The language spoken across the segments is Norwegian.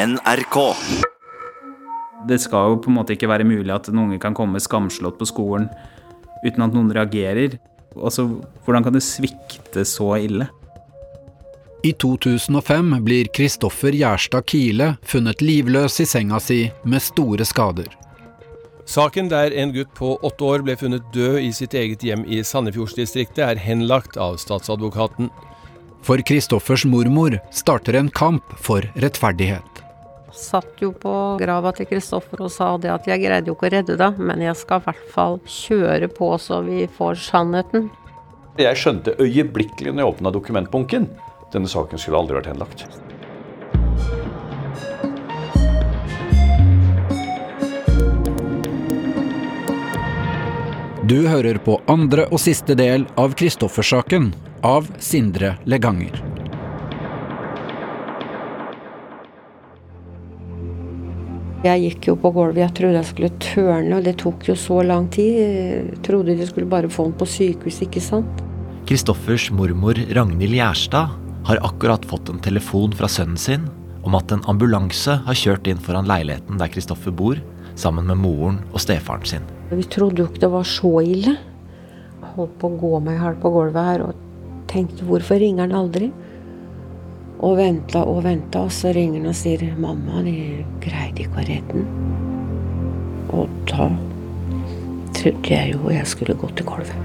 NRK. Det skal jo på en måte ikke være mulig at en unge kan komme skamslått på skolen uten at noen reagerer. Altså, hvordan kan det svikte så ille? I 2005 blir Kristoffer Gjerstad Kile funnet livløs i senga si med store skader. Saken der en gutt på åtte år ble funnet død i sitt eget hjem i Sandefjordsdistriktet, er henlagt av statsadvokaten. For Kristoffers mormor starter en kamp for rettferdighet. Satt jo på grava til Kristoffer og sa det at jeg greide jo ikke å redde deg, men jeg skal i hvert fall kjøre på så vi får sannheten. Jeg skjønte øyeblikkelig når jeg åpna dokumentbunken denne saken skulle aldri vært henlagt. Du hører på andre og siste del av Kristoffer-saken av Sindre Leganger. Jeg gikk jo på gulvet, jeg trodde jeg skulle tørne, og det tok jo så lang tid. Jeg trodde de skulle bare få den på sykehus, ikke sant. Kristoffers mormor Ragnhild Gjerstad har akkurat fått en telefon fra sønnen sin om at en ambulanse har kjørt inn foran leiligheten der Kristoffer bor, sammen med moren og stefaren sin. Vi trodde jo ikke det var så ille. Holdt på å gå meg halvt på gulvet her og tenkte hvorfor ringer han aldri? Og venta og venta, og så ringer han og sier 'mamma, de greide ikke å redde den'. Og da trodde jeg jo jeg skulle gå til gulvet.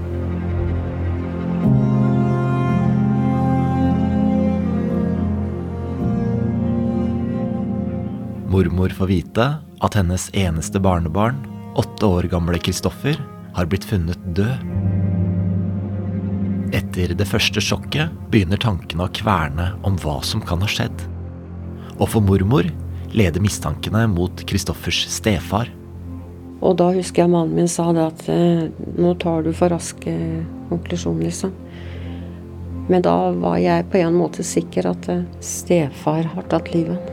Mormor får vite at hennes eneste barnebarn, åtte år gamle Kristoffer, har blitt funnet død. Etter det første sjokket begynner tankene å kverne om hva som kan ha skjedd. Og for mormor leder mistankene mot Kristoffers stefar. Og da husker jeg mannen min sa det at eh, nå tar du for raske konklusjoner, konklusjon, liksom. Men da var jeg på en måte sikker at eh, stefar har tatt livet.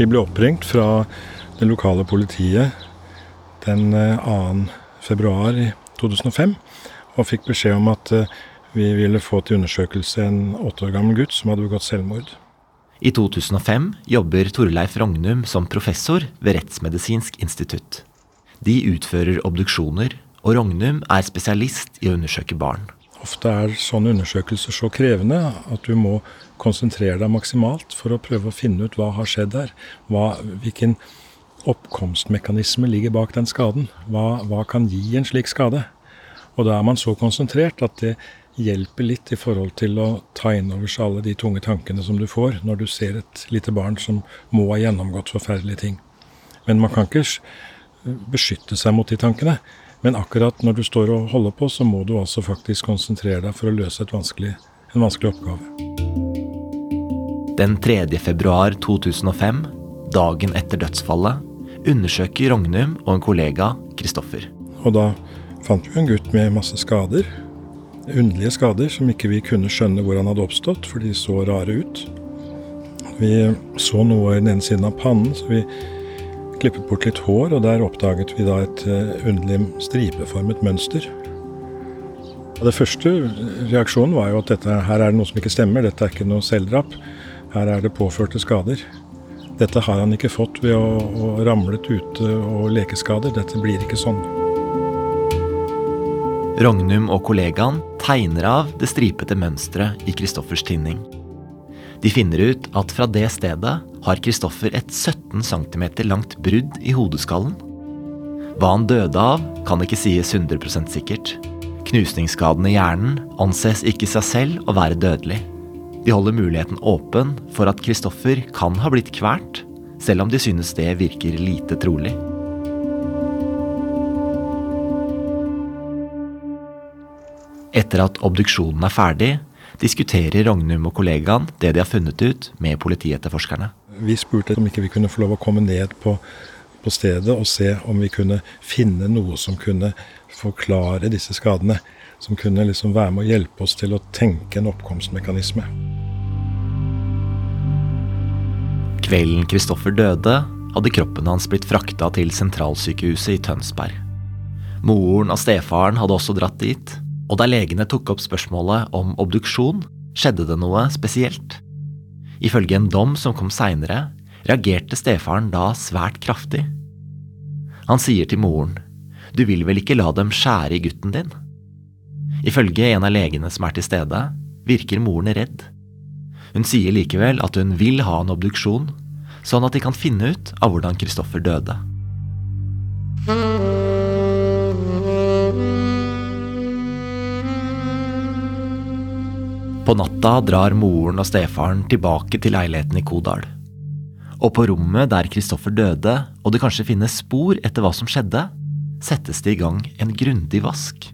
Vi ble oppringt fra det lokale politiet den 2. februar i 2005 og fikk beskjed om at eh, vi ville få til undersøkelse en åtte år gammel gutt som hadde begått selvmord. I 2005 jobber Torleif Rognum som professor ved Rettsmedisinsk institutt. De utfører obduksjoner, og Rognum er spesialist i å undersøke barn. Ofte er sånne undersøkelser så krevende at du må konsentrere deg maksimalt for å prøve å finne ut hva har skjedd der. Hva, hvilken oppkomstmekanisme ligger bak den skaden. Hva, hva kan gi en slik skade? Og da er man så konsentrert at det hjelper litt i forhold til å ta inn over seg alle de tunge tankene som du får når du ser et lite barn som må ha gjennomgått forferdelige ting. Men man kan ikke beskytte seg mot de tankene. Men akkurat når du står og holder på, så må du altså faktisk konsentrere deg for å løse vanskelig, en vanskelig oppgave. Den 3. februar 2005, dagen etter dødsfallet, undersøker Rognum og en kollega, Kristoffer. Og da fant vi en gutt med masse skader. Underlige skader som ikke vi kunne skjønne hvor han hadde oppstått, for de så rare ut. Vi så noe i den ene siden av pannen, så vi klippet bort litt hår, og der oppdaget vi da et uh, underlig stripeformet mønster. Og det første reaksjonen var jo at dette, her er det noe som ikke stemmer, dette er ikke noe selvdrap. Her er det påførte skader. Dette har han ikke fått ved å, å ramlet ute og lekeskader. Dette blir ikke sånn. Rognum og kollegaen tegner av det stripete mønsteret i Kristoffers tinning. De finner ut at fra det stedet har Kristoffer et 17 cm langt brudd i hodeskallen. Hva han døde av, kan ikke sies 100 sikkert. Knusningsskaden i hjernen anses ikke seg selv å være dødelig. De holder muligheten åpen for at Kristoffer kan ha blitt kvalt, selv om de synes det virker lite trolig. Etter at obduksjonen er ferdig, diskuterer Rognum og kollegaen det de har funnet ut med politietterforskerne. Vi spurte om ikke vi kunne få lov å komme ned på, på stedet og se om vi kunne finne noe som kunne forklare disse skadene. Som kunne liksom være med å hjelpe oss til å tenke en oppkomstmekanisme. Kvelden Kristoffer døde, hadde kroppen hans blitt frakta til sentralsykehuset i Tønsberg. Moren og stefaren hadde også dratt dit, og da legene tok opp spørsmålet om obduksjon, skjedde det noe spesielt. Ifølge en dom som kom seinere, reagerte stefaren da svært kraftig. Han sier til moren, du vil vel ikke la dem skjære i gutten din? Ifølge en av legene som er til stede, virker moren redd. Hun sier likevel at hun vil ha en obduksjon, sånn at de kan finne ut av hvordan Kristoffer døde. På natta drar moren og stefaren tilbake til leiligheten i Kodal. Og på rommet der Kristoffer døde, og det kanskje finnes spor etter hva som skjedde, settes det i gang en grundig vask.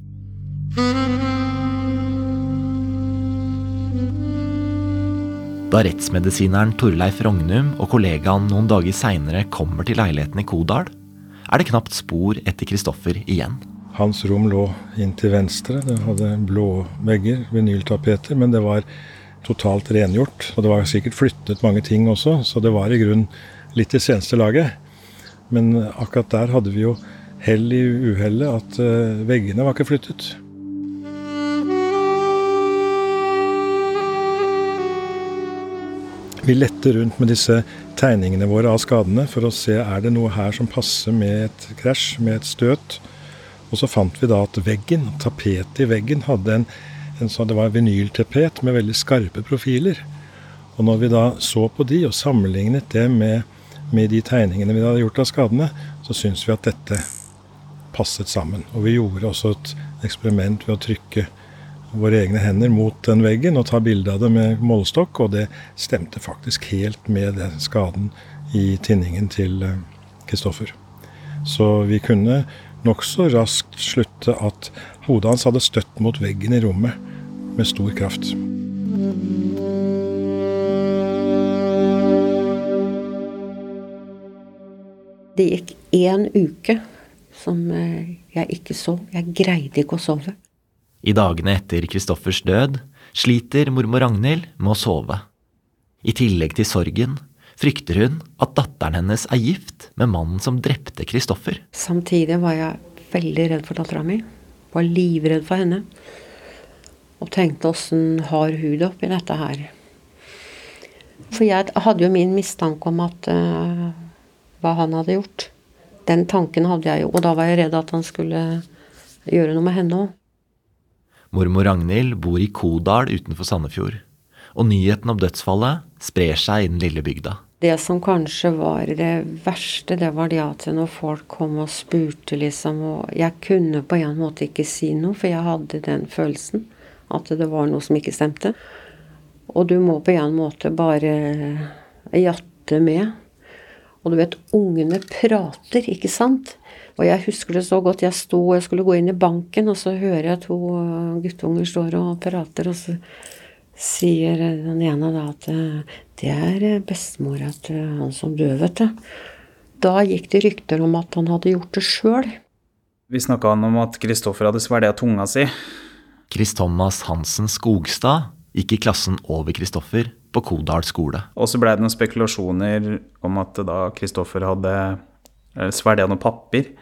Da rettsmedisineren Torleif Rognum og kollegaen noen dager seinere kommer til leiligheten i Kodal, er det knapt spor etter Kristoffer igjen. Hans rom lå inn til venstre. Det hadde blå vegger, vinyltapeter, men det var totalt rengjort. Og det var sikkert flyttet mange ting også, så det var i grunnen litt i seneste laget. Men akkurat der hadde vi jo hell i uhellet at uh, veggene var ikke flyttet. Vi lette rundt med disse tegningene våre av skadene for å se er det noe her som passer med et krasj, med et støt. Og så fant vi da at veggen, tapetet i veggen, hadde en, en sånn, det var vinyltapet med veldig skarpe profiler. Og når vi da så på de og sammenlignet det med, med de tegningene vi hadde gjort av skadene, så syntes vi at dette passet sammen. Og vi gjorde også et eksperiment ved å trykke våre egne hender mot den veggen og ta bilde av det med målestokk, og det stemte faktisk helt med den skaden i tinningen til Kristoffer. Så vi kunne nokså raskt slutte at hodet hans hadde støtt mot veggen i rommet med stor kraft. Det gikk én uke som jeg ikke sov. Jeg greide ikke å sove. I dagene etter Kristoffers død sliter mormor Ragnhild med å sove. I tillegg til sorgen frykter hun at datteren hennes er gift med mannen som drepte Kristoffer. Samtidig var jeg veldig redd for dattera mi. Var livredd for henne. Og tenkte åssen har hun det oppi dette her? For jeg hadde jo min mistanke om at uh, hva han hadde gjort. Den tanken hadde jeg jo, og da var jeg redd at han skulle gjøre noe med henne òg. Mormor Ragnhild bor i Kodal utenfor Sandefjord, og nyheten om dødsfallet sprer seg i den lille bygda. Det som kanskje var det verste, det var det at når folk kom og spurte, liksom, og jeg kunne på en måte ikke si noe, for jeg hadde den følelsen at det var noe som ikke stemte. Og du må på en måte bare jatte med. Og du vet, ungene prater, ikke sant? Og jeg husker det så godt. Jeg sto og jeg skulle gå inn i banken, og så hører jeg to guttunger står og prater, og så sier den ene da at det er bestemora til han som døde, vet du. Da gikk det rykter om at han hadde gjort det sjøl. Vi snakka om at Kristoffer hadde svelga tunga si. Chris Thomas Hansen Skogstad gikk i klassen over Kristoffer på Kodal skole. Og så blei det noen spekulasjoner om at da Kristoffer hadde svelga noe papir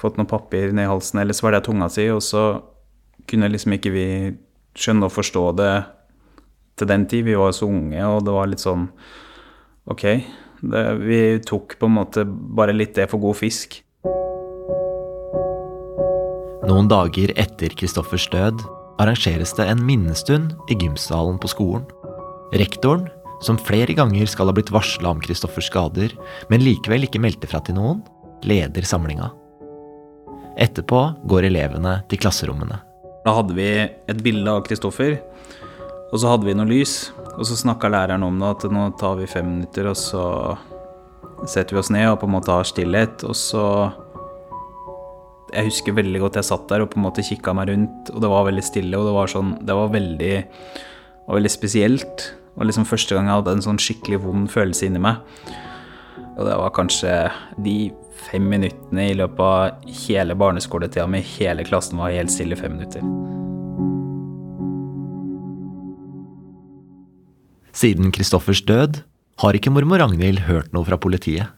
fått noe papir ned i halsen, eller svelga tunga si, og så kunne liksom ikke vi skjønne og forstå det til den tid. Vi var jo så unge, og det var litt sånn Ok. Det, vi tok på en måte bare litt det for god fisk. Noen dager etter Kristoffers død arrangeres det en minnestund i gymsalen på skolen. Rektoren, som flere ganger skal ha blitt varsla om Kristoffers skader, men likevel ikke meldte fra til noen, leder samlinga. Etterpå går elevene til klasserommene. Da hadde vi et bilde av Kristoffer, og så hadde vi noe lys. Og så snakka læreren om det, at nå tar vi fem minutter, og så setter vi oss ned og på en måte har stillhet. Og så Jeg husker veldig godt jeg satt der og på en måte kikka meg rundt, og det var veldig stille, og det var sånn Det var veldig, var veldig spesielt. Og liksom første gang jeg hadde en sånn skikkelig vond følelse inni meg. Og det var kanskje de fem minuttene i løpet av hele barneskoletida mi. Hele klassen var helt stille i fem minutter. Siden Kristoffers død har ikke mormor Ragnhild hørt noe fra politiet.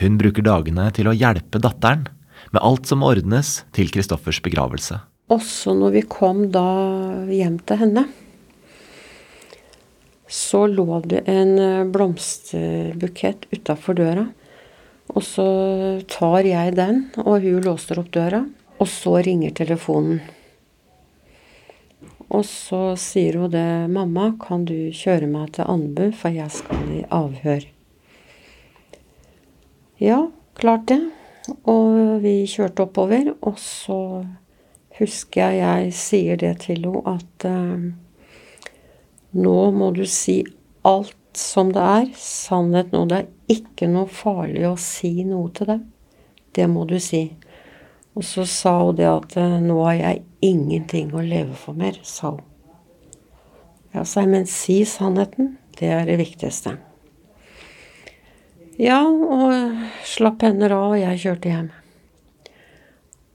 Hun bruker dagene til å hjelpe datteren med alt som ordnes til Kristoffers begravelse. Også når vi kom da hjem til henne, så lå det en eh, blomsterbukett utafor døra. Og så tar jeg den, og hun låser opp døra. Og så ringer telefonen. Og så sier hun det, 'Mamma, kan du kjøre meg til Anbu, for jeg skal i avhør'. Ja, klart det. Og vi kjørte oppover, og så husker jeg jeg sier det til henne at uh, nå må du si alt som det er, sannheten, og det er ikke noe farlig å si noe til deg. Det må du si. Og så sa hun det at uh, nå har jeg ingenting å leve for mer, sa hun. Ja, sa jeg, men si sannheten. Det er det viktigste. Ja, og slapp hender av, og jeg kjørte hjem.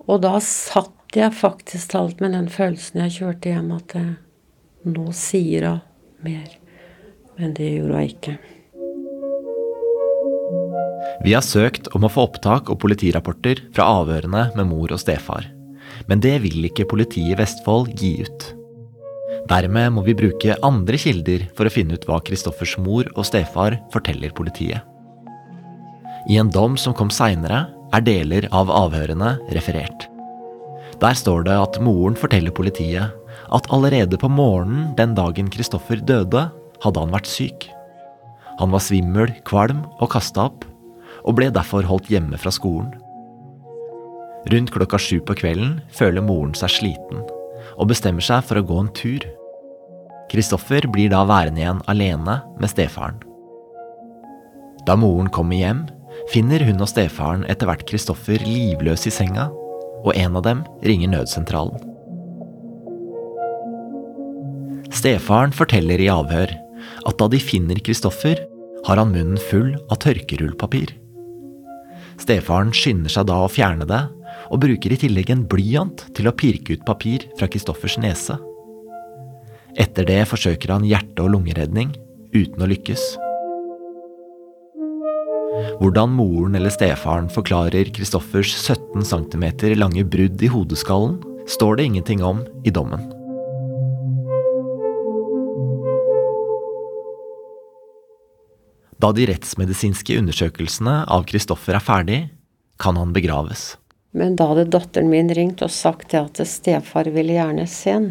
Og da satt jeg faktisk talt med den følelsen jeg kjørte hjem, at eh, nå sier hun mer. Men det gjorde hun ikke. Vi har søkt om å få opptak og politirapporter fra avhørene med mor og stefar. Men det vil ikke politiet i Vestfold gi ut. Dermed må vi bruke andre kilder for å finne ut hva Kristoffers mor og stefar forteller politiet. I en dom som kom seinere, er deler av avhørene referert. Der står det at moren forteller politiet at allerede på morgenen den dagen Kristoffer døde, hadde han vært syk. Han var svimmel, kvalm og kasta opp, og ble derfor holdt hjemme fra skolen. Rundt klokka sju på kvelden føler moren seg sliten, og bestemmer seg for å gå en tur. Kristoffer blir da værende igjen alene med stefaren. Da moren kommer hjem, finner hun og stefaren etter hvert Kristoffer livløs i senga, og en av dem ringer nødsentralen. Stefaren forteller i avhør at da de finner Kristoffer, har han munnen full av tørkerullpapir. Stefaren skynder seg da å fjerne det, og bruker i tillegg en blyant til å pirke ut papir fra Kristoffers nese. Etter det forsøker han hjerte- og lungeredning, uten å lykkes. Hvordan moren eller stefaren forklarer Kristoffers 17 cm lange brudd i hodeskallen, står det ingenting om i dommen. Da de rettsmedisinske undersøkelsene av Kristoffer er ferdig, kan han begraves. Men da hadde datteren min ringt og sagt det at stefar ville gjerne se han.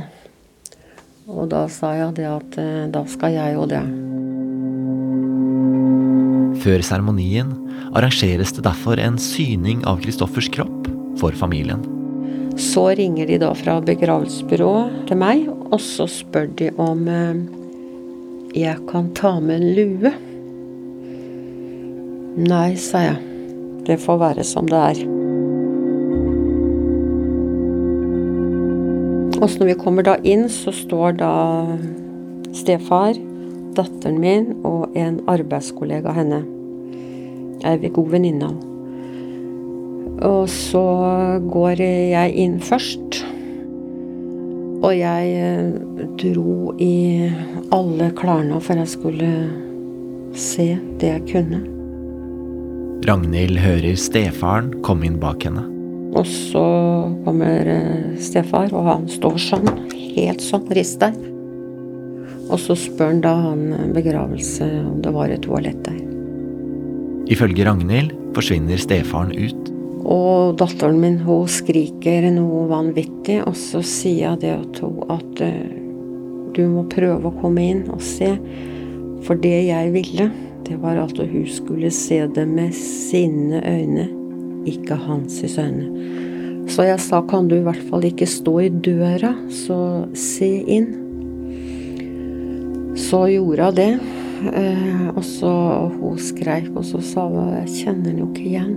Og da sa jeg det at eh, da skal jeg jo det. Før seremonien arrangeres det derfor en syning av Kristoffers kropp for familien. Så ringer de da fra begravelsesbyrået til meg, og så spør de om eh, jeg kan ta med en lue. Nei, sa jeg. Det får være som det er. Og så når vi kommer da inn, så står da stefar, datteren min og en arbeidskollega av henne. Jeg er god venninne av Og så går jeg inn først. Og jeg eh, dro i alle klærne for jeg skulle se det jeg kunne. Ragnhild hører stefaren komme inn bak henne. Og så kommer eh, stefar, og han står sånn, helt sånn, rist der. Og så spør han da han eh, begravelse om det var et toalett der. Ifølge Ragnhild forsvinner stefaren ut. Og datteren min hun skriker noe vanvittig, og så sier jeg det til henne at uh, du må prøve å komme inn og se. For det jeg ville, det var at hun skulle se det med sine øyne, ikke hans øyne. Så jeg sa kan du i hvert fall ikke stå i døra, så se inn. Så gjorde hun det. Eh, og så hun skreik, og så sa hun jeg kjenner henne jo ikke igjen.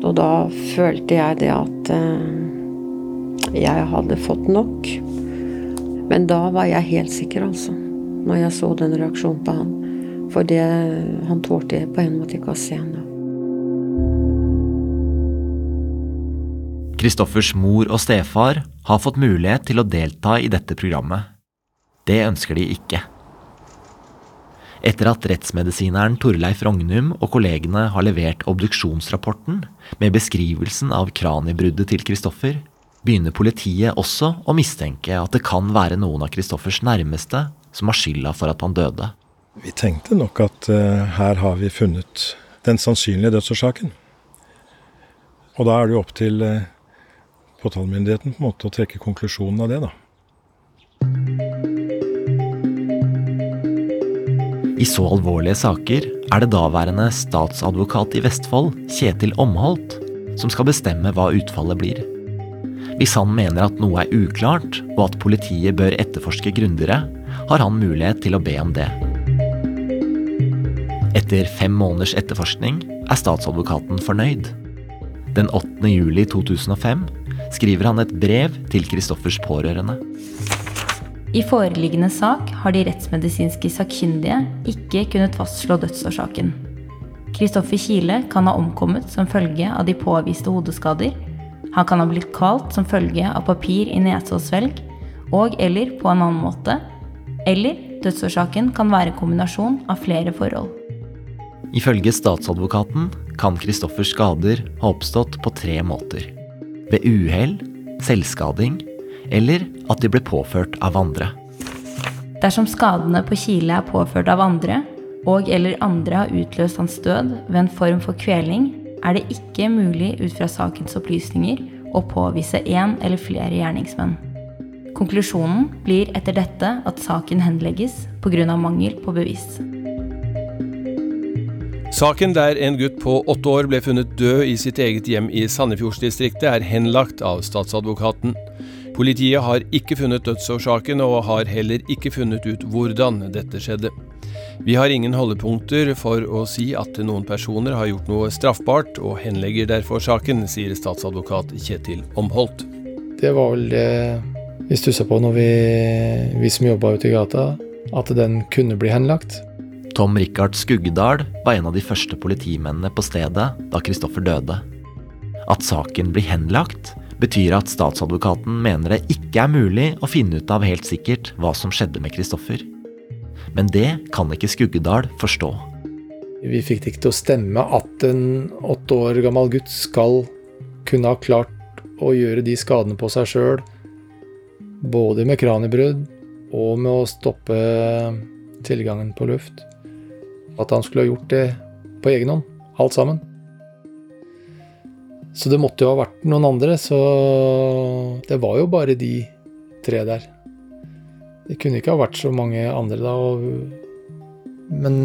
Og da følte jeg det at eh, jeg hadde fått nok. Men da var jeg helt sikker, altså. Når jeg så den reaksjonen på han. For det han tålte på en måte ikke å se henne. Kristoffers mor og stefar har fått mulighet til å delta i dette programmet. Det ønsker de ikke. Etter at rettsmedisineren Torleif Rognum og kollegene har levert obduksjonsrapporten med beskrivelsen av kraniebruddet til Kristoffer, begynner politiet også å mistenke at det kan være noen av Kristoffers nærmeste som har skylda for at han døde. Vi tenkte nok at uh, her har vi funnet den sannsynlige dødsårsaken. Og da er det jo opp til uh, påtalemyndigheten på en måte å trekke konklusjonen av det, da. I så alvorlige saker er det daværende statsadvokat i Vestfold, Kjetil Omholt, som skal bestemme hva utfallet blir. Hvis han mener at noe er uklart, og at politiet bør etterforske grundigere, har han mulighet til å be om det. Etter fem måneders etterforskning er statsadvokaten fornøyd. Den 8. juli 2005 skriver han et brev til Kristoffers pårørende. I foreliggende sak har de rettsmedisinske sakkyndige ikke kunnet fastslå dødsårsaken. Kristoffer Kile kan ha omkommet som følge av de påviste hodeskader. Han kan ha blitt kvalt som følge av papir i nese og svelg, og eller på en annen måte. Eller dødsårsaken kan være kombinasjon av flere forhold. Ifølge statsadvokaten kan Kristoffers skader ha oppstått på tre måter. Ved uhell, selvskading eller at de ble påført av andre. Dersom skadene på Kile er påført av andre, og eller andre har utløst hans død ved en form for kveling, er det ikke mulig ut fra sakens opplysninger å påvise én eller flere gjerningsmenn. Konklusjonen blir etter dette at saken henlegges pga. mangel på bevis. Saken der en gutt på åtte år ble funnet død i sitt eget hjem i Sandefjordsdistriktet, er henlagt av statsadvokaten. Politiet har ikke funnet dødsårsaken, og har heller ikke funnet ut hvordan dette skjedde. Vi har ingen holdepunkter for å si at noen personer har gjort noe straffbart, og henlegger derfor saken, sier statsadvokat Kjetil Omholt. Det var vel det vi stussa på når vi, vi som jobba ute i gata, at den kunne bli henlagt. Tom Rikard Skuggedal var en av de første politimennene på stedet da Kristoffer døde. At saken blir henlagt, betyr at statsadvokaten mener det ikke er mulig å finne ut av helt sikkert hva som skjedde med Kristoffer. Men det kan ikke Skuggedal forstå. Vi fikk det ikke til å stemme at en åtte år gammel gutt skal kunne ha klart å gjøre de skadene på seg sjøl, både med kraniebrudd og med å stoppe tilgangen på luft. At han skulle ha gjort det på egen hånd, alt sammen. Så det måtte jo ha vært noen andre, så det var jo bare de tre der. Det kunne ikke ha vært så mange andre da. men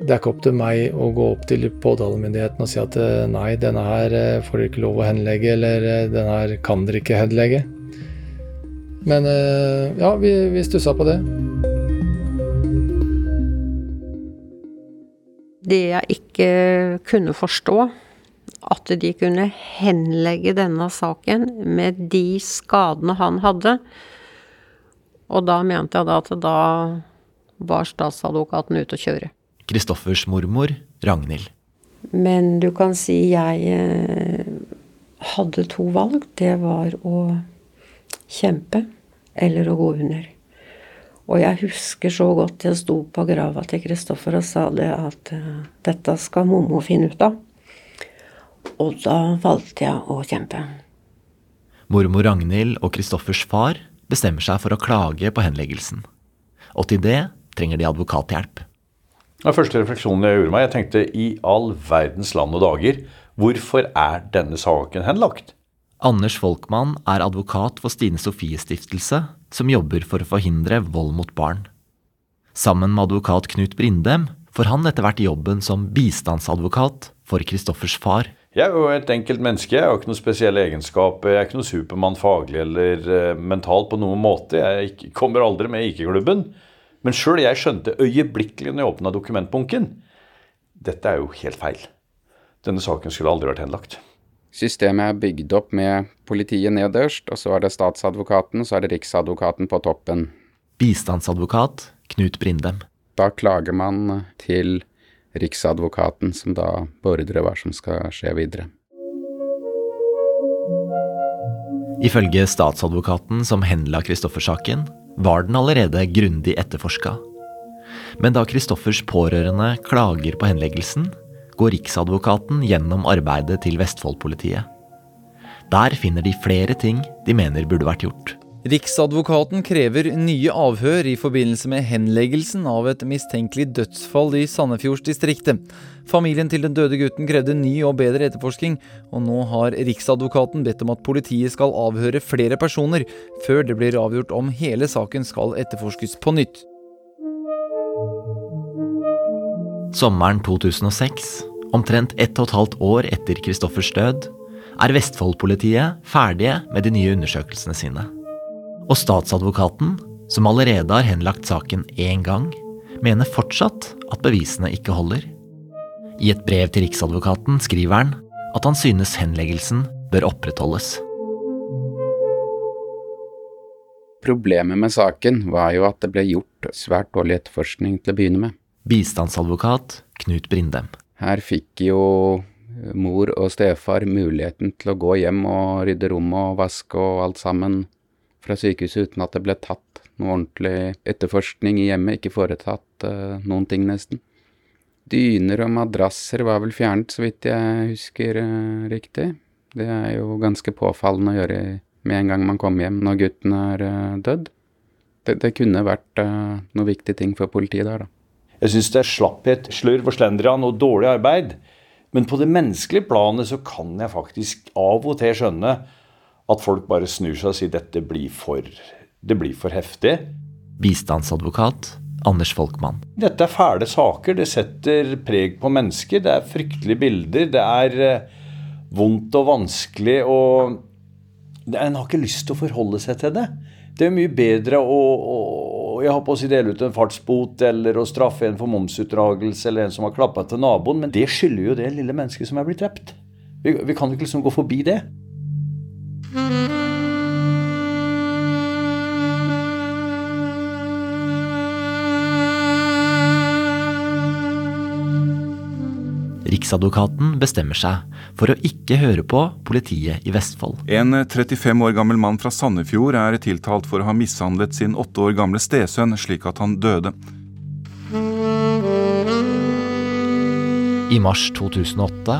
det er ikke opp til meg å gå opp til påtalemyndigheten og si at eh, nei, denne her eh, får dere ikke lov å henlegge, eller eh, denne her kan dere ikke henlegge. Men ja, vi, vi stussa på det. Det jeg ikke kunne forstå, at de kunne henlegge denne saken med de skadene han hadde. Og da mente jeg da at da var statsadvokaten ute å kjøre. Kristoffers mormor, Ragnhild. Men du kan si jeg eh, hadde to valg. Det var å kjempe eller å gå under. Og jeg husker så godt jeg sto på grava til Kristoffer og sa det at uh, dette skal mommo finne ut av. Og da valgte jeg å kjempe. Mormor Ragnhild og Kristoffers far bestemmer seg for å klage på henleggelsen. Og til det trenger de advokathjelp. Den første refleksjonen jeg gjorde meg, jeg tenkte i all verdens land og dager, hvorfor er denne saken henlagt? Anders Folkmann er advokat for Stine Sofies Stiftelse, som jobber for å forhindre vold mot barn. Sammen med advokat Knut Brindem får han etter hvert jobben som bistandsadvokat for Kristoffers far. Jeg er jo et enkelt menneske. Jeg har ikke noen spesielle egenskaper. Jeg er ikke noen supermann faglig eller uh, mentalt på noen måte. Jeg kommer aldri med i IK-klubben. Men sjøl jeg skjønte øyeblikkelig når jeg åpna dokumentbunken dette er jo helt feil. Denne saken skulle aldri vært henlagt. Systemet er bygd opp med politiet nederst, og så er det statsadvokaten, og så er det riksadvokaten på toppen. Bistandsadvokat Knut Brindem. Da klager man til Riksadvokaten, som da beordrer hva som skal skje videre. Ifølge statsadvokaten som henla Kristoffer-saken, var den allerede grundig etterforska. Men da Kristoffers pårørende klager på henleggelsen, går Riksadvokaten gjennom arbeidet til Vestfold-politiet. Der finner de flere ting de mener burde vært gjort. Riksadvokaten krever nye avhør i forbindelse med henleggelsen av et mistenkelig dødsfall i Sandefjordsdistriktet. Familien til den døde gutten krevde ny og bedre etterforsking, og nå har Riksadvokaten bedt om at politiet skal avhøre flere personer, før det blir avgjort om hele saken skal etterforskes på nytt. Sommeren 2006, omtrent ett og et halvt år etter Kristoffers død, er Vestfold-politiet ferdige med de nye undersøkelsene sine. Og statsadvokaten, som allerede har henlagt saken én gang, mener fortsatt at bevisene ikke holder. I et brev til Riksadvokaten skriver han at han synes henleggelsen bør opprettholdes. Problemet med saken var jo at det ble gjort svært dårlig etterforskning til å begynne med. Bistandsadvokat Knut Brindem. Her fikk jo mor og stefar muligheten til å gå hjem og rydde rommet og vaske og alt sammen fra sykehuset uten at det ble tatt noe ordentlig etterforskning i hjemmet. Ikke foretatt uh, noen ting, nesten. Dyner og madrasser var vel fjernet, så vidt jeg husker uh, riktig. Det er jo ganske påfallende å gjøre med en gang man kommer hjem når gutten er uh, dødd. Det, det, kunne vært noe viktig ting for politiet der, da. Jeg syns det er slapphet, slurv og slendrian og dårlig arbeid. Men på det menneskelige planet så kan jeg faktisk av og til skjønne at folk bare snur seg og sier dette blir for, det blir for heftig. Bistandsadvokat Anders Folkmann. Dette er fæle saker. Det setter preg på mennesker. Det er fryktelige bilder. Det er eh, vondt og vanskelig og En har ikke lyst til å forholde seg til det. Det er mye bedre å, å jeg har på å si dele ut en fartsbot eller å straffe en for momsutdragelse eller en som har klappa til naboen, men det skylder jo det lille mennesket som er blitt drept. Vi, vi kan ikke liksom gå forbi det. Riksadvokaten bestemmer seg for å ikke høre på politiet i Vestfold. En 35 år gammel mann fra Sandefjord er tiltalt for å ha mishandlet sin åtte år gamle stesønn slik at han døde. I mars 2008,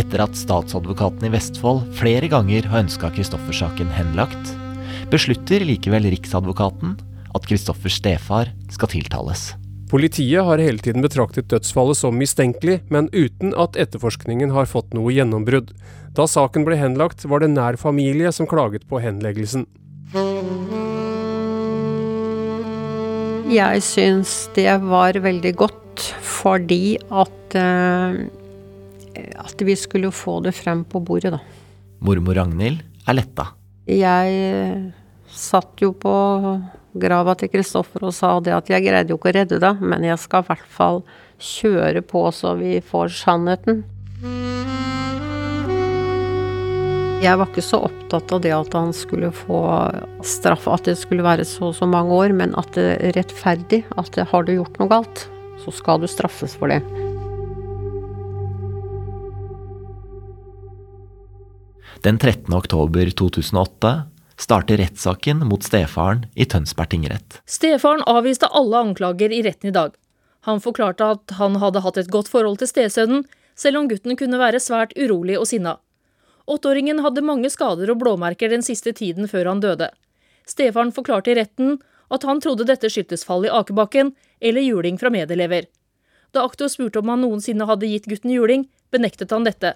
etter at statsadvokaten i Vestfold flere ganger har ønska Kristoffer-saken henlagt, beslutter likevel Riksadvokaten at Kristoffers stefar skal tiltales. Politiet har hele tiden betraktet dødsfallet som mistenkelig, men uten at etterforskningen har fått noe gjennombrudd. Da saken ble henlagt, var det nær familie som klaget på henleggelsen. Jeg syns det var veldig godt fordi at uh, at vi skulle få det frem på bordet, da. Mormor Ragnhild er letta. Jeg satt jo på grava til Kristoffer og sa det at jeg greide jo ikke å redde deg, men jeg skal i hvert fall kjøre på så vi får sannheten. Jeg var ikke så opptatt av det at han skulle få straff, at det skulle være så og så mange år, men at det er rettferdig. At har du gjort noe galt, så skal du straffes for det. Den 13. oktober 2008 starter rettssaken mot stefaren i Tønsberg tingrett. Stefaren avviste alle anklager i retten i dag. Han forklarte at han hadde hatt et godt forhold til stesønnen, selv om gutten kunne være svært urolig og sinna. Åtteåringen hadde mange skader og blåmerker den siste tiden før han døde. Stefaren forklarte i retten at han trodde dette skyldtes fall i akebakken eller juling fra medelever. Da aktor spurte om han noensinne hadde gitt gutten juling, benektet han dette.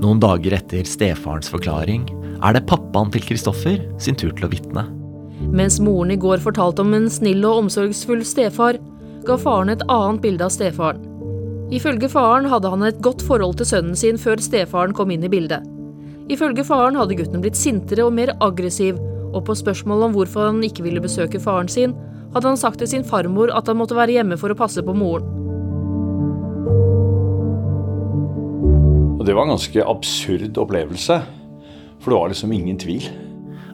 Noen dager etter stefarens forklaring er det pappaen til Kristoffer sin tur til å vitne. Mens moren i går fortalte om en snill og omsorgsfull stefar, ga faren et annet bilde av stefaren. Ifølge faren hadde han et godt forhold til sønnen sin før stefaren kom inn i bildet. Ifølge faren hadde gutten blitt sintere og mer aggressiv, og på spørsmål om hvorfor han ikke ville besøke faren sin, hadde han sagt til sin farmor at han måtte være hjemme for å passe på moren. Og det var en ganske absurd opplevelse. For det var liksom ingen tvil.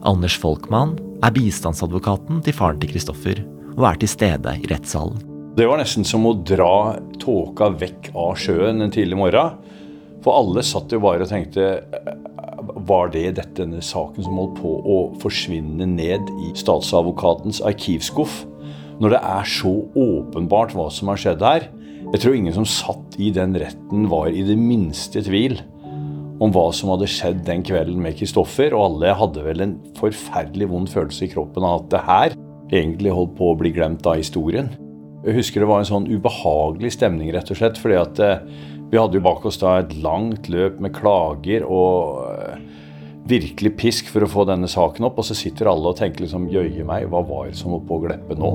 Anders Folkmann er bistandsadvokaten til faren til Kristoffer, og er til stede i rettssalen. Det var nesten som å dra tåka vekk av sjøen en tidlig morgen. For alle satt jo bare og tenkte Var det dette, denne saken som holdt på å forsvinne ned i statsadvokatens arkivskuff? Når det er så åpenbart hva som har skjedd her. Jeg tror ingen som satt i den retten var i det minste tvil om hva som hadde skjedd den kvelden med Kristoffer, og alle hadde vel en forferdelig vond følelse i kroppen av at det her egentlig holdt på å bli glemt av historien. Jeg husker det var en sånn ubehagelig stemning, rett og slett, fordi at eh, vi hadde jo bak oss da et langt løp med klager og eh, virkelig pisk for å få denne saken opp, og så sitter alle og tenker liksom jøye meg, hva var det som var på å glippe nå?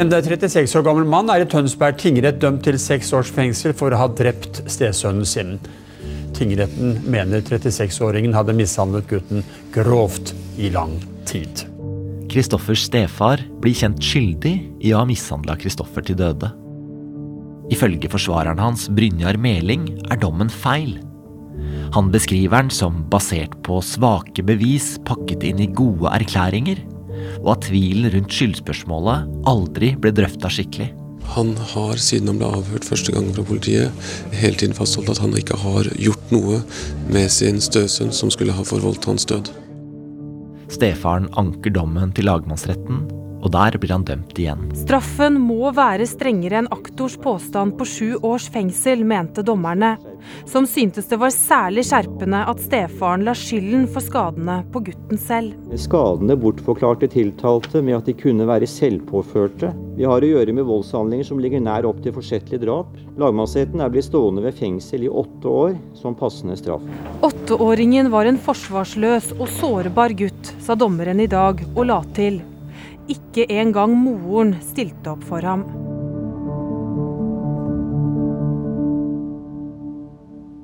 En 36 år gammel mann er i Tønsberg tingrett dømt til seks års fengsel for å ha drept stesønnen sin. Tingretten mener 36-åringen hadde mishandlet gutten grovt i lang tid. Kristoffers stefar blir kjent skyldig i å ha mishandla Kristoffer til døde. Ifølge forsvareren hans, Brynjar Meling, er dommen feil. Han beskriver den som basert på svake bevis pakket inn i gode erklæringer, og at tvilen rundt skyldspørsmålet aldri ble drøfta skikkelig. Han har, siden han ble avhørt første gang fra politiet, hele tiden fastholdt at han ikke har gjort noe med sin støsønn som skulle ha forvoldt hans død. Stefaren anker dommen til lagmannsretten, og der blir han dømt igjen. Straffen må være strengere enn aktors påstand på sju års fengsel, mente dommerne, som syntes det var særlig skjerpende at stefaren la skylden for skadene på gutten selv. Skadene bortforklarte tiltalte med at de kunne være selvpåførte. Vi har å gjøre med voldshandlinger som ligger nær opp til forsettlig drap. Lagmannsretten er blitt stående ved fengsel i åtte år som passende straff. Åtteåringen var en forsvarsløs og sårbar gutt, sa dommeren i dag, og la til. Ikke engang moren stilte opp for ham.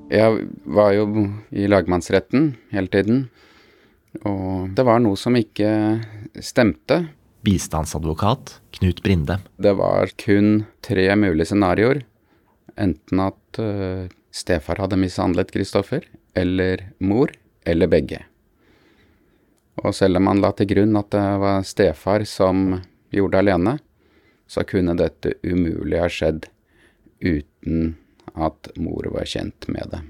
Jeg var jo i lagmannsretten hele tiden, og det var noe som ikke stemte. Bistandsadvokat Knut Brinde. Det var kun tre mulige scenarioer. Enten at uh, stefar hadde mishandlet Kristoffer, eller mor, eller begge. Og selv om man la til grunn at det var stefar som gjorde det alene, så kunne dette umulig ha skjedd uten at mor var kjent med det.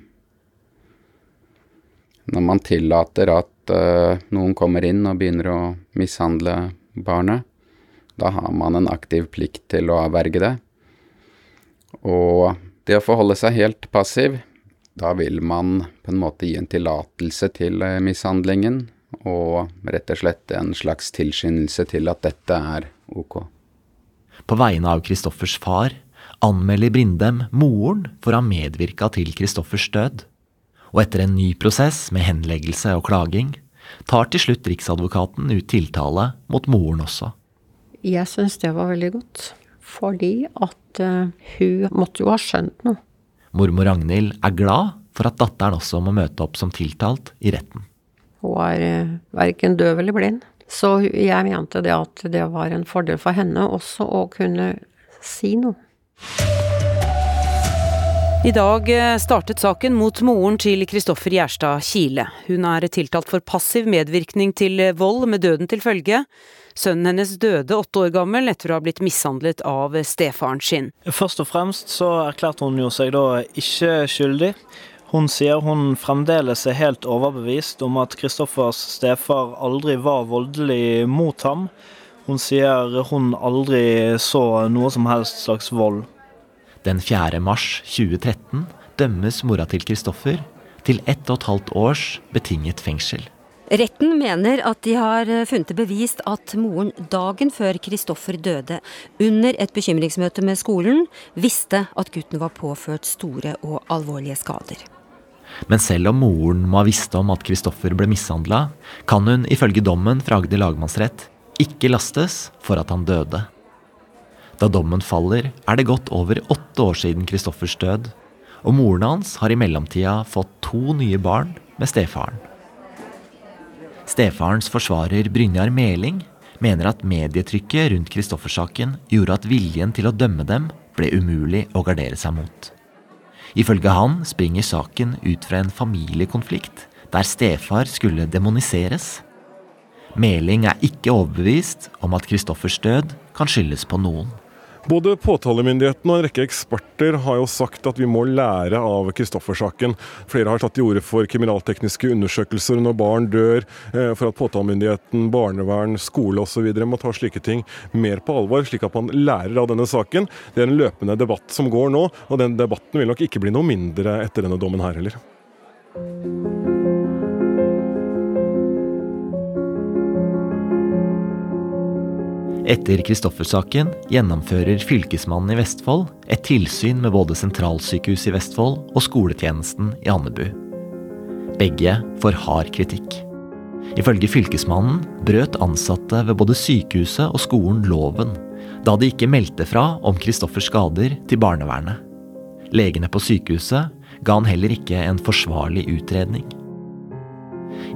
Når man tillater at uh, noen kommer inn og begynner å mishandle barnet, da har man en aktiv plikt til å avverge det. Og det å forholde seg helt passiv, da vil man på en måte gi en tillatelse til uh, mishandlingen, og rett og slett en slags tilskyndelse til at dette er ok. På vegne av Kristoffers far anmelder Brindem moren for å ha medvirka til Kristoffers død. Og etter en ny prosess med henleggelse og klaging, tar til slutt Riksadvokaten ut tiltale mot moren også. Jeg syns det var veldig godt, fordi at uh, hun måtte jo ha skjønt noe. Mormor Ragnhild er glad for at datteren også må møte opp som tiltalt i retten. Hun er uh, verken døv eller blind. Så jeg mente det at det var en fordel for henne også å kunne si noe. I dag eh, startet saken mot moren til Kristoffer Gjerstad Kile. Hun er tiltalt for passiv medvirkning til eh, vold med døden til følge. Sønnen hennes døde åtte år gammel etter å ha blitt mishandlet av stefaren sin. Først og fremst så erklærte hun jo seg da ikke skyldig. Hun sier hun fremdeles er helt overbevist om at Kristoffers stefar aldri var voldelig mot ham. Hun sier hun aldri så noe som helst slags vold. Den 4. mars 2013 dømmes mora til Kristoffer til ett og et halvt års betinget fengsel. Retten mener at de har funnet bevist at moren dagen før Kristoffer døde, under et bekymringsmøte med skolen, visste at gutten var påført store og alvorlige skader. Men selv om moren må ha visst om at Kristoffer ble mishandla, kan hun ifølge dommen fra Agder lagmannsrett ikke lastes for at han døde. Da dommen faller, er det gått over åtte år siden Kristoffers død, og moren hans har i mellomtida fått to nye barn med stefaren. Stefarens forsvarer Brynjar Meling mener at medietrykket rundt Kristoffer-saken gjorde at viljen til å dømme dem ble umulig å gardere seg mot. Ifølge han springer saken ut fra en familiekonflikt der stefar skulle demoniseres. Meling er ikke overbevist om at Kristoffers død kan skyldes på noen. Både påtalemyndigheten og en rekke eksperter har jo sagt at vi må lære av Kristoffer-saken. Flere har tatt til orde for kriminaltekniske undersøkelser når barn dør, eh, for at påtalemyndigheten, barnevern, skole osv. må ta slike ting mer på alvor, slik at man lærer av denne saken. Det er en løpende debatt som går nå, og den debatten vil nok ikke bli noe mindre etter denne dommen her heller. Etter Kristoffer-saken gjennomfører Fylkesmannen i Vestfold et tilsyn med både sentralsykehuset i Vestfold og skoletjenesten i Andebu. Begge får hard kritikk. Ifølge Fylkesmannen brøt ansatte ved både sykehuset og skolen loven, da de ikke meldte fra om Kristoffers skader til barnevernet. Legene på sykehuset ga han heller ikke en forsvarlig utredning.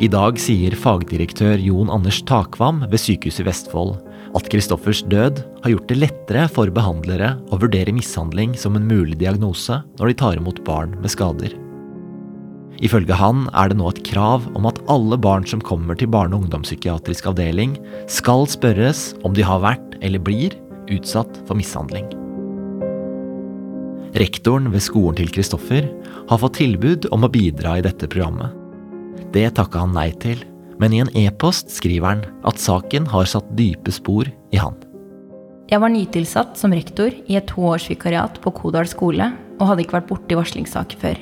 I dag sier fagdirektør Jon Anders Takvam ved Sykehuset i Vestfold at Kristoffers død har gjort det lettere for behandlere å vurdere mishandling som en mulig diagnose når de tar imot barn med skader. Ifølge han er det nå et krav om at alle barn som kommer til barne- og ungdomspsykiatrisk avdeling, skal spørres om de har vært eller blir utsatt for mishandling. Rektoren ved skolen til Kristoffer har fått tilbud om å bidra i dette programmet. Det takka han nei til, men i en e-post skriver han at saken har satt dype spor i han. Jeg var nytilsatt som rektor i et toårsvikariat på Kodal skole og hadde ikke vært borti varslingssaker før.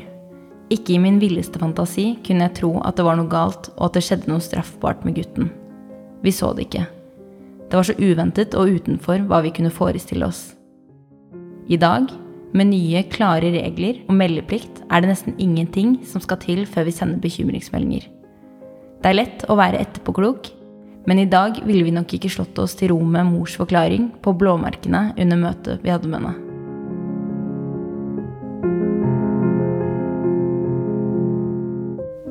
Ikke i min villeste fantasi kunne jeg tro at det var noe galt og at det skjedde noe straffbart med gutten. Vi så det ikke. Det var så uventet og utenfor hva vi kunne forestille oss. I dag, med nye, klare regler og meldeplikt, er det nesten ingenting som skal til før vi sender bekymringsmeldinger. Det er lett å være etterpåklok, men i dag ville vi nok ikke slått oss til ro med mors forklaring på blåmerkene under møtet vi hadde med henne.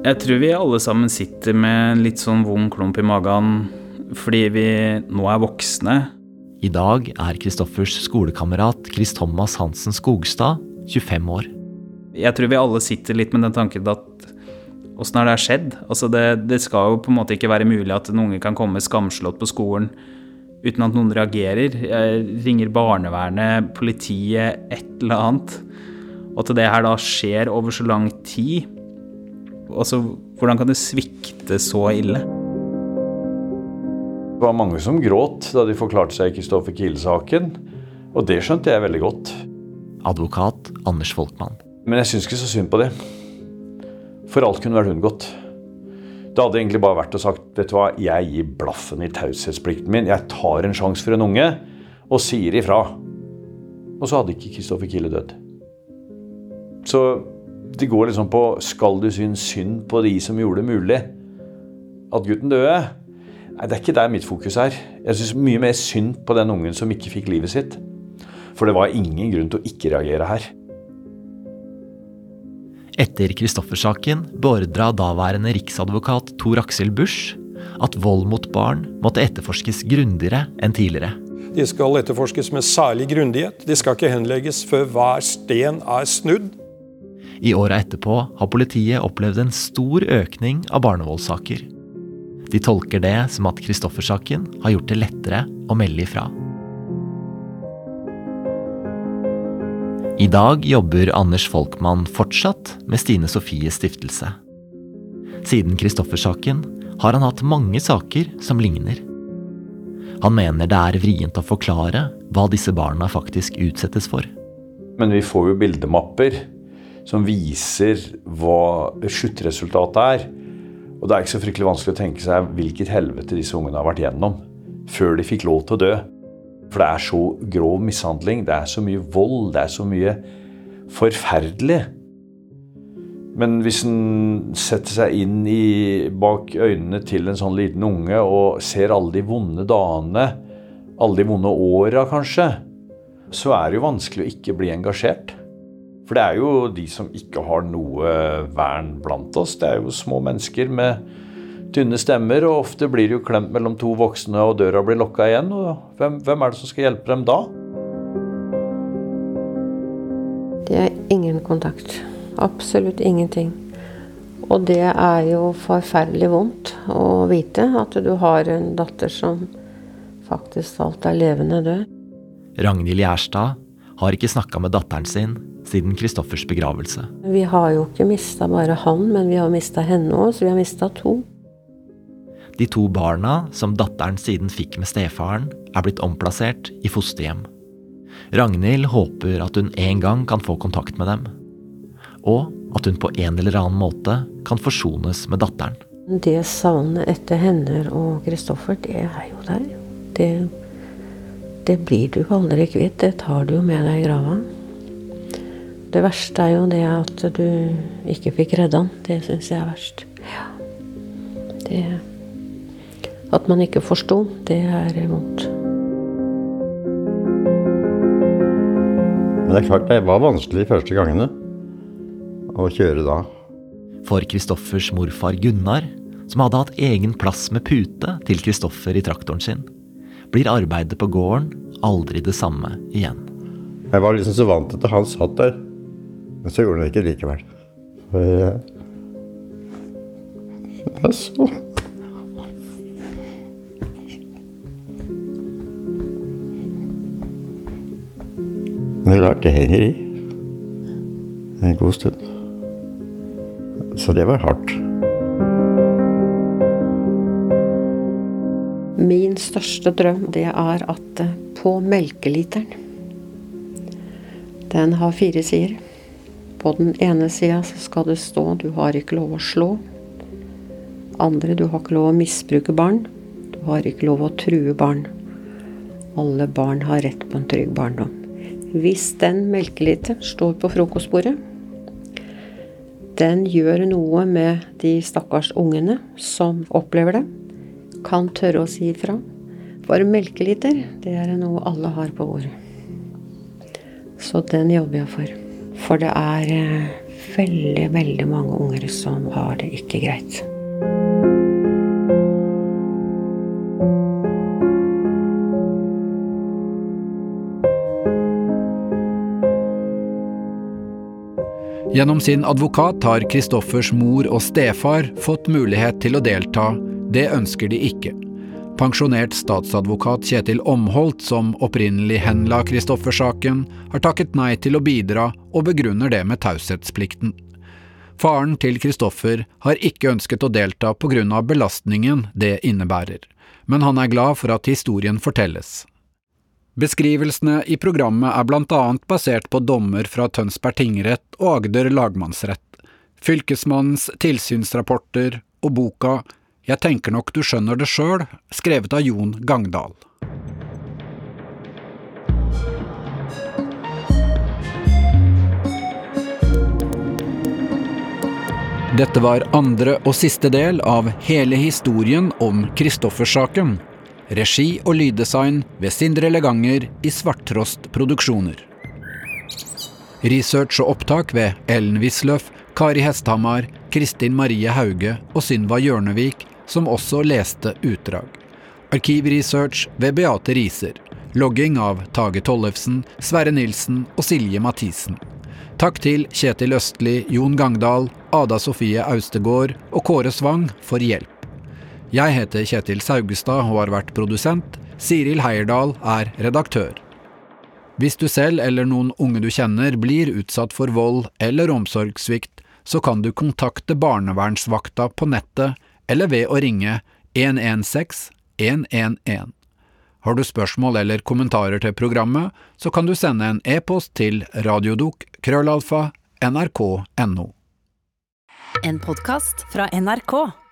Jeg tror vi alle sammen sitter med en litt sånn vond klump i magen fordi vi nå er voksne. I dag er Kristoffers skolekamerat Chris Thomas Hansen Skogstad 25 år. Jeg tror vi alle sitter litt med den tanken at åssen har det skjedd? Altså det, det, skal jo på en måte ikke være mulig at en unge kan komme skamslått på skolen uten at noen reagerer. Jeg ringer barnevernet, politiet, et eller annet. Og at det her da skjer over så lang tid. Altså, hvordan kan det svikte så ille? Det var mange som gråt da de forklarte seg Kristoffer Kiel-saken. Og det skjønte jeg veldig godt. Advokat Anders Folkmann. Men jeg syns ikke så synd på det. For alt kunne vært unngått. Det hadde egentlig bare vært å sagt vet du hva, jeg gir blaffen i taushetsplikten min. Jeg tar en sjanse for en unge og sier ifra. Og så hadde ikke Kristoffer Kille dødd. Så det går liksom på skal du synes synd på de som gjorde det mulig at gutten døde? Nei, Det er ikke der mitt fokus er. Jeg syns mye mer synd på den ungen som ikke fikk livet sitt. For det var ingen grunn til å ikke reagere her. Etter Kristoffer-saken beordra daværende riksadvokat Tor Aksel Busch at vold mot barn måtte etterforskes grundigere enn tidligere. De skal etterforskes med særlig grundighet. De skal ikke henlegges før hver sten er snudd. I åra etterpå har politiet opplevd en stor økning av barnevoldssaker. De tolker det som at Kristoffer-saken har gjort det lettere å melde ifra. I dag jobber Anders Folkmann fortsatt med Stine Sofies stiftelse. Siden Kristoffer-saken har han hatt mange saker som ligner. Han mener det er vrient å forklare hva disse barna faktisk utsettes for. Men vi får jo bildemapper som viser hva sluttresultatet er. Og det er ikke så fryktelig vanskelig å tenke seg hvilket helvete disse ungene har vært gjennom før de fikk lov til å dø. For det er så grov mishandling, det er så mye vold, det er så mye forferdelig. Men hvis en setter seg inn i, bak øynene til en sånn liten unge og ser alle de vonde dagene, alle de vonde åra kanskje, så er det jo vanskelig å ikke bli engasjert. For det er jo de som ikke har noe vern blant oss. Det er jo små mennesker med tynne stemmer, og ofte blir de jo klemt mellom to voksne, og døra blir lukka igjen. Og hvem, hvem er det som skal hjelpe dem da? Det er ingen kontakt. Absolutt ingenting. Og det er jo forferdelig vondt å vite at du har en datter som faktisk alt er levende død. Ragnhild Gjerstad har ikke snakka med datteren sin siden Kristoffers begravelse. Vi har jo ikke mista bare han, men vi har mista henne òg, så vi har mista to. De to barna som datteren siden fikk med stefaren, er blitt omplassert i fosterhjem. Ragnhild håper at hun en gang kan få kontakt med dem. Og at hun på en eller annen måte kan forsones med datteren. Det savnet etter henne og Kristoffer, det er jo der. Det, det blir du aldri kvitt. Det tar du jo med deg i grava. Det verste er jo det at du ikke fikk redda han. Det syns jeg er verst. Ja. Det At man ikke forsto, det er vondt. Men det er klart det var vanskelig de første gangene å kjøre da. For Kristoffers morfar Gunnar, som hadde hatt egen plass med pute til Kristoffer i traktoren sin, blir arbeidet på gården aldri det samme igjen. Jeg var liksom så vant til at han satt der, men så gjorde han det ikke likevel. For eh, det er så Men det henger i en god stund. Så det var hardt. Min største drøm, det er at eh, på melkeliteren Den har fire sider. På den ene sida skal det stå 'du har ikke lov å slå'. Andre 'du har ikke lov å misbruke barn'. Du har ikke lov å true barn. Alle barn har rett på en trygg barndom. Hvis den melkeliteren står på frokostbordet, den gjør noe med de stakkars ungene som opplever det. Kan tørre å si ifra. For melkeliter, det er noe alle har på bordet. Så den jobber jeg for. For det er eh, veldig, veldig mange unger som har det ikke greit. Gjennom sin advokat har Kristoffers mor og stefar fått mulighet til å delta. Det ønsker de ikke. Pensjonert statsadvokat Kjetil Omholt, som opprinnelig henla Kristoffer-saken, har takket nei til å bidra og begrunner det med taushetsplikten. Faren til Kristoffer har ikke ønsket å delta av belastningen det innebærer, men han er glad for at historien fortelles. Beskrivelsene i programmet er annet basert på dommer fra Tønsberg tingrett og Agder lagmannsrett, fylkesmannens tilsynsrapporter og boka Jeg tenker nok du skjønner det sjøl, skrevet av Jon Gangdal. Dette var andre og siste del av hele historien om Kristoffer-saken. Regi og lyddesign ved Sindre Leganger i Svarttrost Produksjoner. Research og opptak ved Ellen Wisløff, Kari Hesthamar, Kristin Marie Hauge og Synva Hjørnevik, som også leste utdrag. Arkivresearch ved Beate Riser. Logging av Tage Tollefsen, Sverre Nilsen og Silje Mathisen. Takk til Kjetil Østli, Jon Gangdal, Ada Sofie Austegård og Kåre Svang for hjelp. Jeg heter Kjetil Saugestad og har vært produsent. Siril Heierdal er redaktør. Hvis du selv eller noen unge du kjenner blir utsatt for vold eller omsorgssvikt, så kan du kontakte barnevernsvakta på nettet eller ved å ringe 116 111. Har du spørsmål eller kommentarer til programmet, så kan du sende en e-post til radiodok nrk.no. En podkast fra NRK.